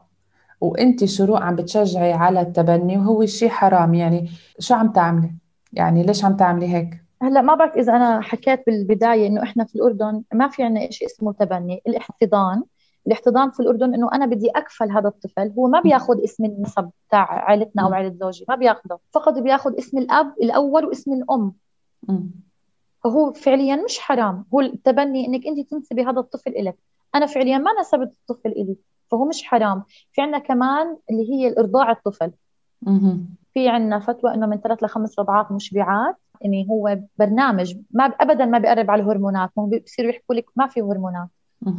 وأنت شروق عم بتشجعي على التبني وهو شيء حرام؟ يعني شو عم تعملي؟ يعني ليش عم تعملي هيك؟ هلا ما بعرف إذا أنا حكيت بالبداية إنه إحنا في الأردن ما في عندنا شيء اسمه تبني الاحتضان. الاحتضان في الأردن إنه أنا بدي أكفل هذا الطفل هو ما بياخذ اسم النسب تاع عائلتنا أو. عائله زوجي ما بياخذه فقط بياخذ اسم الأب الأول واسم الأم. فهو فعليا مش حرام. هو التبني إنك أنت تنسبي هذا الطفل إلك. أنا فعليا ما نسبت الطفل إلي فهو مش حرام. في عندنا كمان اللي هي الإرضاع الطفل. في عندنا فتوى إنه من ثلاث لخمس رضعات مشبعات يعني هو برنامج ما ابدا ما بيقرب على الهرمونات ما هو بيصيروا يحكوا لك ما في هرمونات.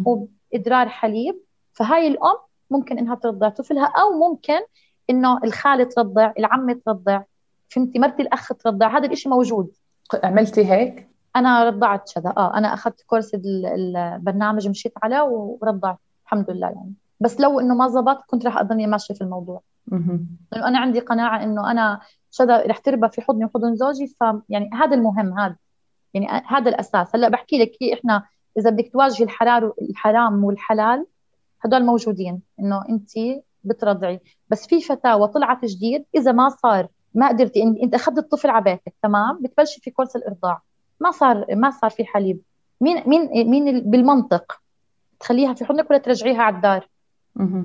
هو إدرار حليب. فهاي الأم ممكن إنها ترضع طفلها أو ممكن إنه الخاله ترضع العمه ترضع فهمتي مرتي الأخ ترضع هذا الإشي موجود. عملتي هيك؟ أنا رضعت شذا. آه أنا أخذت كورس ال- البرنامج مشيت عليه ورضعت الحمد لله يعني. بس لو إنه ما زبط كنت راح أضلني ماشية في الموضوع. لأنه أنا عندي قناعة إنه أنا شذا رح تربى في حضني وحضن زوجي ف يعني هذا المهم هذا. يعني هذا الأساس. هلأ بحكي لك هي إحنا إذا بدك تواجهي الحرار الحرام والحلال هدول موجودين. إنه أنت بترضعي. بس في فتاوى طلعت جديد. إذا ما صار ما قدرتي إن- انت أخذت الطفل على بيتك تمام؟ بتبلشي في كورس الإرضاع. ما صار ما صار في حليب. مين مين مين ال- بالمنطق تخليها في حضنك ولا ترجعيها على الدار.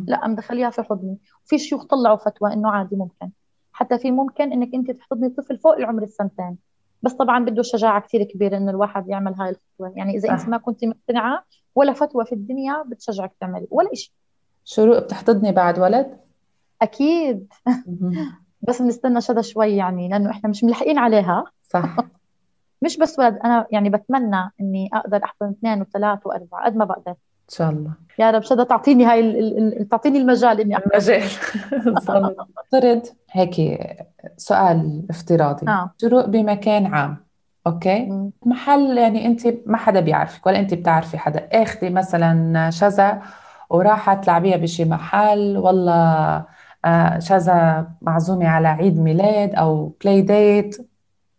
لا مدخليها في حضني. في شيوخ طلعوا فتوى إنه عادي ممكن. حتى في ممكن إنك أنت تحتضني طفل فوق العمر السنتين. بس طبعا بده شجاعة كثير كبيرة إنه الواحد يعمل هاي الخطوه يعني إذا. أنت ما كنت مقتنعة ولا فتوى في الدنيا بتشجعك تعملي ولا شيء شروق بتحتضني بعد ولد؟ أكيد. <laughs> بس بنستنى شذا شوي يعني لأنه إحنا مش ملحقين عليها. صح. <laughs> مش بس ولد أنا يعني بتمنى إني أقدر أحضن اثنين وثلاث وأربعة قد ما بقدر. إن شاء الله. يا رب شذا تعطيني هاي ال- ال- ال- تعطيني المجال إني أحضن. المجال. <laughs> افترض هيك سؤال افتراضي. شروق بمكان عام okay؟ مم. محل يعني أنت ما حدا بيعرفك ولا أنت بتعرفي حدا. اخذي مثلا شذا ورحت تلعبيها بشي محل والله آه، شذا معزومة على عيد ميلاد أو play date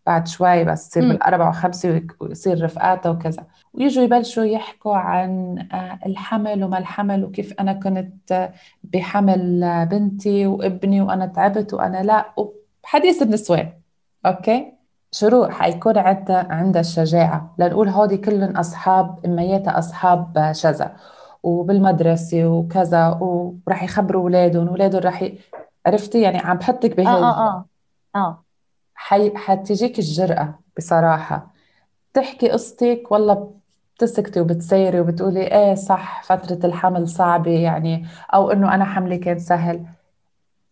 بعد شوي بس تصير. بالأربعة وخمسة ويصير رفقاتها وكذا. ويجوا يبلشوا يحكوا عن آه، الحمل وما الحمل وكيف أنا كنت آه، بحمل آه، بنتي وابني وأنا تعبت وأنا لا. وحديث النسوان أوكي؟ شروق حيكون عندها عندها الشجاعة. لنقول هودي كلهم أصحاب إمياتها أصحاب آه، شذا. وبالمدرسة وكذا وراح يخبروا أولادهم. وأولادهم راح ي... عرفتي؟ يعني عم بحطك بهي آه آه آه. حي... حتجيك الجرأة بصراحة. تحكي قصتك ولا بتسكتي وبتسيري وبتقولي إيه صح فترة الحمل صعبة يعني أو إنه أنا حملي كان سهل.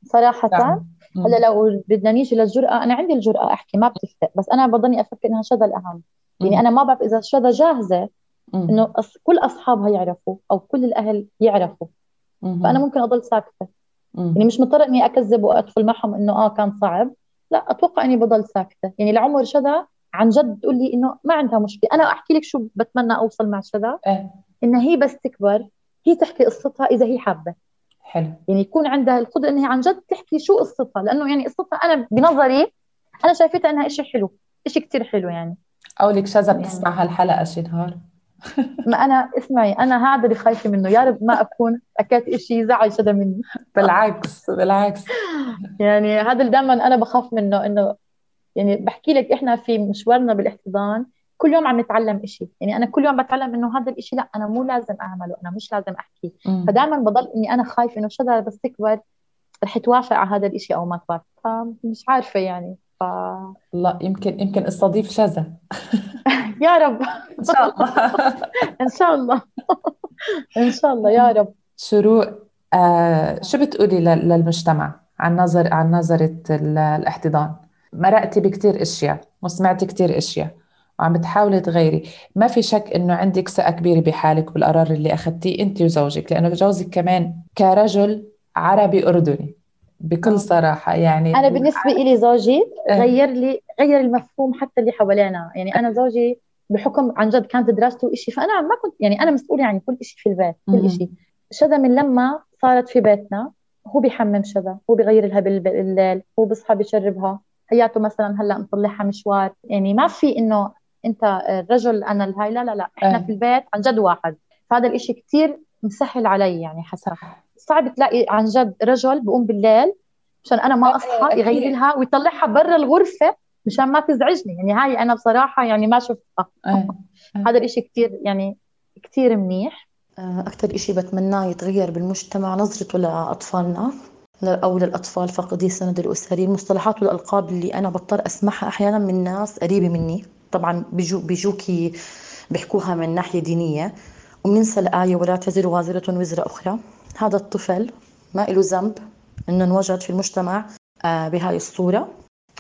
صراحة نعم. هلأ لو بدنا نيجي للجرأة أنا عندي الجرأة أحكي ما بتفرق بس أنا بضلني أفكر إنها شذا الأهم. يعني أنا ما بعرف إذا شذا جاهزة إنه كل أصحابها يعرفوا أو كل الأهل يعرفوا. فأنا ممكن أضل ساكتة. يعني مش مضطرة إني أكذب وأدخل معهم إنه آه كان صعب. لا أتوقع إني بضل ساكتة. يعني لعمر شذا عن جد تقول لي إنه ما عندها مشكلة. أنا أحكي لك شو بتمنى أوصل مع شذا. إيه. إنها هي بس تكبر هي تحكي قصتها إذا هي حابة. حلو. يعني يكون عندها القدرة إنها عن جد تحكي شو قصتها. لأنه يعني قصتها أنا بنظري أنا شايفتها إنها شيء حلو شيء كثير حلو يعني. أو لك شذا يعني بتسمع هالحلقة شي نهار؟ ما أنا اسمعي أنا هذا اللي خايفة منه. يا رب ما أكون حكيت شيء يزعل شذا مني. بالعكس بالعكس. يعني هذا اللي دائما أنا بخاف منه إنه يعني بحكي لك إحنا في مشوارنا بالاحتضان كل يوم عم نتعلم إشي. يعني أنا كل يوم بتعلم إنه هذا الإشي لا أنا مو لازم أعمله أنا مش لازم أحكي. مم. فدائما بضل إني أنا خايفة إنه شذا بس تكبر رح توافق على هذا الإشي أو ما توافق. فمش عارفة يعني. ف... لا يمكن يمكن استضيف شذا. <laughs> يا رب. إن شاء الله. <laughs> إن شاء الله. <laughs> إن شاء الله يا رب. شروق آه شو بتقولي لل- للمجتمع عن نظر عن نظرة ال- الاحتضان؟ مرقتي بكتير أشياء وسمعتي كتير أشياء وعم بتحاولي تغيري. ما في شك إنه عندك ثقة كبيرة بحالك بالقرار اللي أخذتيه انت وزوجك لأنه جوزك كمان كرجل عربي أردني. بكل صراحة يعني أنا بالنسبة إلي زوجي إيه. غير لي غير المفهوم حتى اللي حوالينا. يعني أنا زوجي بحكم عن جد كانت دراسته إشي فأنا ما كنت يعني أنا مسؤولة عن كل إشي في البيت. كل إشي. شذا من لما صارت في بيتنا هو بيحمم شذا هو بيغير لها بال- بالليل هو بيصحى بيشربها. حياته مثلا هلأ مطلعها مشوار. يعني ما في إنه أنت الرجل أنا الهاي لا لا لا. إحنا إيه. في البيت عن جد واحد. فهذا الإشي كتير مسهل علي يعني حسب صعب تلاقي عن جد رجل بقوم بالليل مشان أنا ما أصحى أكيد. يغير لها ويطلعها برا الغرفة مشان ما تزعجني. يعني هاي أنا بصراحة يعني ما شفتها. إيه. هذا الإشي كتير يعني كتير منيح. آه، أكثر إشي بتمناه يتغير بالمجتمع نظرته لأطفالنا ل- أو للأطفال فاقدي السند الأسري المصطلحات والألقاب اللي أنا بضطر أسمعها أحيانا من ناس قريبة مني. طبعا بيجو بيجوكي بيحكوها من ناحية دينية. وبننسى الآية ولا تزر وازرة وزر أخرى. هذا الطفل ما له ذنب إنه انوجد في المجتمع آه، بهاي الصورة.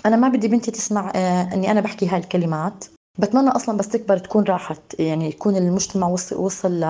أنا ما بدي بنتي تسمع آه، إني أنا بحكي هاي الكلمات. بتمنى أصلا بس تكبر تكون راحت يعني يكون المجتمع وصل,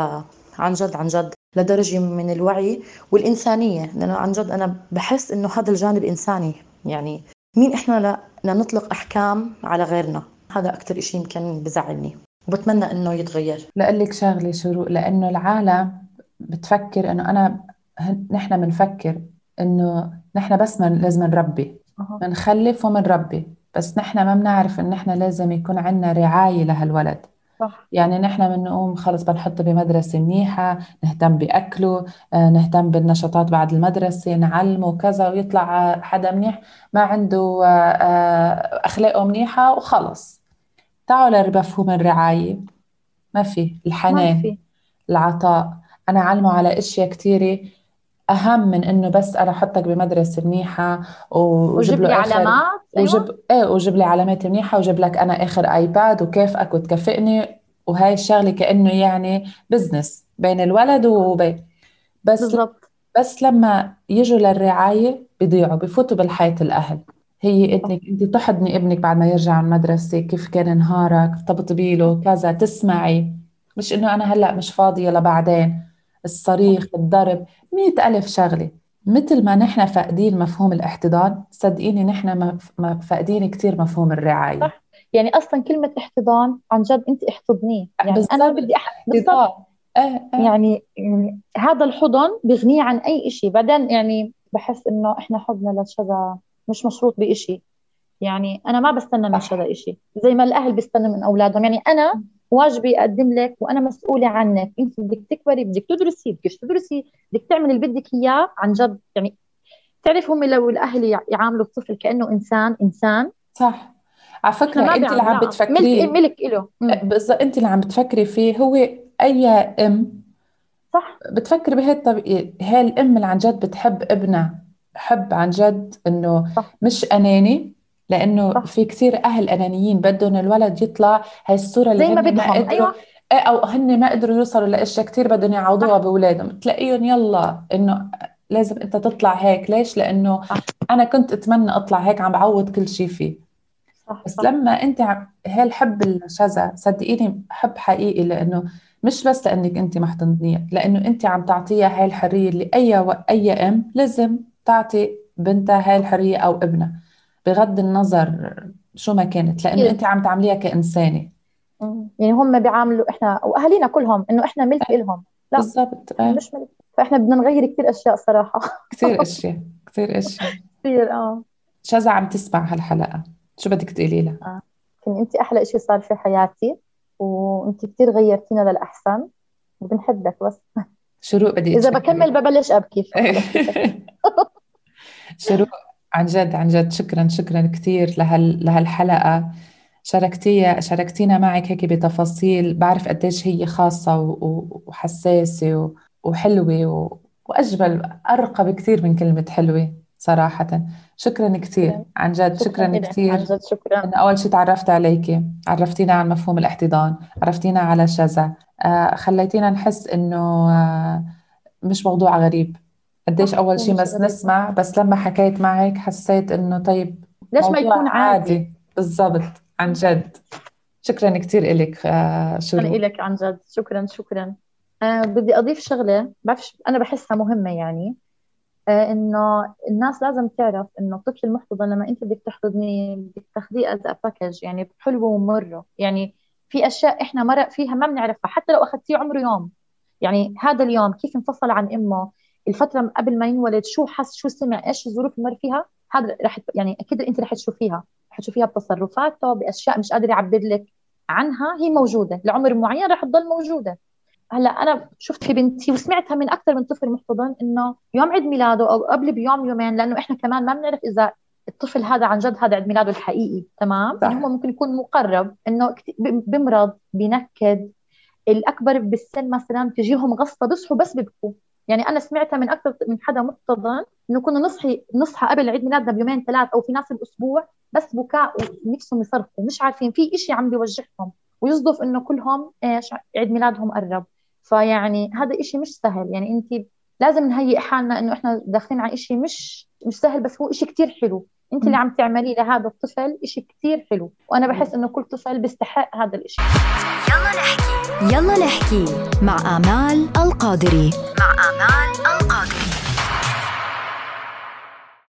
عن جد عن جد لدرجة من الوعي والإنسانية. لأنه عن جد أنا بحس إنه هذا الجانب إنساني. يعني مين إحنا لنطلق أحكام على غيرنا. هذا أكتر إشي يمكن بزعلني. وبتمنى إنه يتغير. لأقول لك شغلة شروق لأنه العالم بتفكر إنه أنا هن- نحن بنفكر إنه نحن بس من لازم نربي. بنخلف ومنربي بس نحن ما بنعرف إن نحن لازم يكون عنا رعاية لهالولد. صح. يعني نحن بنقوم خلص بنحطه بمدرسة منيحة نهتم بأكله آه، نهتم بالنشاطات بعد المدرسة نعلمه كذا ويطلع حدا منيح ما عنده آه، آه، أخلاقه منيحة وخلص. تعالوا لمفهوم الرعاية. ما في. ما الحنان في. العطاء. أنا أعلمه على أشياء كثيرة أهم من إنه بس أنا أحطك بمدرسة منيحة و- وجيب لي علامات أيوه. وجيب إيه وجيب لي علامات منيحة وجيب لك أنا آخر آيباد وكافئك وتكافئني. وهاي الشغلة كأنه يعني بزنس بين الولد وبين بس بالضبط. بس لما يجوا للرعاية بيضيعوا بفوتوا بالحياة الأهل. هي إنك أنت تحضني ابنك بعد ما يرجع من المدرسة كيف كان نهارك تطبطبي له كذا تسمعي. مش إنه أنا هلأ مش فاضية لبعدين. الصريخ الضرب مئة ألف شغلة. مثل ما نحن فاقدين مفهوم الاحتضان صدقيني نحن فاقدين كتير مفهوم الرعاية. صح. يعني أصلا كلمة احتضان عن جد أنت احتضنيه. يعني أنا. بدي أح... بالضبط. إيه إيه. يعني يعني هذا الحضن بغنيه عن أي شيء بعدين يعني بحس إنه إحنا حضنا للشذا مش مشروط بإشي. يعني أنا ما بستنى من. شذا إشي. زي ما الأهل بيستنوا من أولادهم. يعني أنا واجبي اقدم لك وأنا مسؤولة عنك. أنت بدك تكبري بدك تدرسي بدك تدرسي بدك تعملي اللي بدك إياه عن جد. يعني تعرف هم لو الأهل يع- يعاملوا الطفل كأنه إنسان إنسان. صح. على فكرة ما أنت اللي. عم لا. بتفكريه ملك ملك له بالضبط أنت اللي عم بتفكري فيه. هو أي أم صح. بتفكري بهي الطبيعة هاي الأم اللي عن جد بتحب ابنها. حب عن جد إنه. مش أناني. لأنه صح. في كثير أهل أنانيين بدهم الولد يطلع هاي الصورة اللي زي ما بدهم. أيوه. إيه أو هن ما قدروا يوصلوا لأشياء كثير بدهم يعوضوها بأولادهم. تلاقيهم يلا إنه لازم أنت تطلع هيك. ليش؟ لأنه أنا كنت أتمنى أطلع هيك عم بعوض كل شيء فيه. صح بس صح. لما أنت هالحب الشذا صدقيني حب حقيقي لأنه مش بس لأنك أنت محتضنية لأنه أنت عم تعطيها هاي الحرية اللي أي و... أي أم لازم تعطي بنتها هاي الحرية أو ابنها. بغض النظر شو ما كانت لأنه أنت عم تعمليها كإنسانة. يعني هم بيعاملوا إحنا وأهالينا كلهم إنه إحنا ملك لهم لا بالضبط مش ملك. فإحنا بدنا نغير كثير أشياء صراحة. كثير <laughs> أشياء كثير أشياء. كثير آه. شذا عم تسمع هالحلقة؟ شو بدك تقولي لها؟ آه. أنت أحلى شيء صار في حياتي وأنت كثير غيرتينا للأحسن وبنحبك بس. شروق بدي إذا بكمل ببلش أبكي. <laughs> <laughs> شروق عن جد عن جد شكرا شكرا كثير لهال لهالحلقة. شاركتي شاركتينا معك هيك بتفاصيل. بعرف قديش هي خاصة وحساسة وحلوة وأجمل أرقى بكثير من كلمة حلوة صراحة. شكرا كثير عن جد شكرا, شكرا كثير. عن جد شكرا. إن أول شيء تعرفت عليك عرفتينا عن مفهوم الإحتضان عرفتينا على شذا. آه خليتينا نحس إنه آه مش موضوع غريب. قديش أول شيء بس نسمع بس لما حكيت معك حسيت إنه طيب ليش ما يكون عادي, عادي. بالضبط. عن جد. شكرا كثير لك آه شكرا لك عن جد. شكرا شكرا. آه بدي أضيف شغلة بعرفش أنا بحسها مهمة يعني. آه إنه الناس لازم تعرف إنه الطفل المحتضن لما أنت بدك تحتضنيه بدك تاخذيه as package يعني حلوة ومرة. يعني في أشياء إحنا مرق فيها ما بنعرفها حتى لو أخذتيه عمره يوم. يعني هذا اليوم كيف انفصل عن أمه؟ الفترة قبل ما ينولد شو حس شو سمع إيش الظروف اللي مر فيها هذا رح يعني أكيد أنت رح تشوفيها. حتشوفيها بتصرفاته بأشياء مش قادر يعبر لك عنها هي موجودة. لعمر معين رح تضل موجودة. هلأ أنا شفت في بنتي وسمعتها من أكثر من طفل محتضن إنه يوم عيد ميلاده أو قبل بيوم يومين لأنه إحنا كمان ما بنعرف إذا الطفل هذا عن جد هذا عيد ميلاده الحقيقي تمام؟ صح. يعني هو ممكن يكون مقرب إنه بمرض بينكد الأكبر بالسن مثلا تجيهم غصة بيصحوا بس بيبكوا يعني أنا سمعتها من أكثر من حدا محتضن إنه كنا نصحي نصحى قبل عيد ميلادنا بيومين ثلاث أو في ناس الأسبوع بس بكاء ونفسهم يصرخوا مش عارفين في إشي عم بيوجعهم ويصدف إنه كلهم إيش عيد ميلادهم قرب. فيعني هذا إشي مش سهل. يعني انت لازم نهيئ حالنا إنه إحنا داخلين على إشي مش مش سهل بس هو إشي كتير حلو. انت اللي عم تعمليه لهذا الطفل إشي كتير حلو وأنا بحس إنه كل طفل بيستحق هذا الإشي. يلا نحكي. يلا نحكي مع آمال القادري. مع آمال القادري.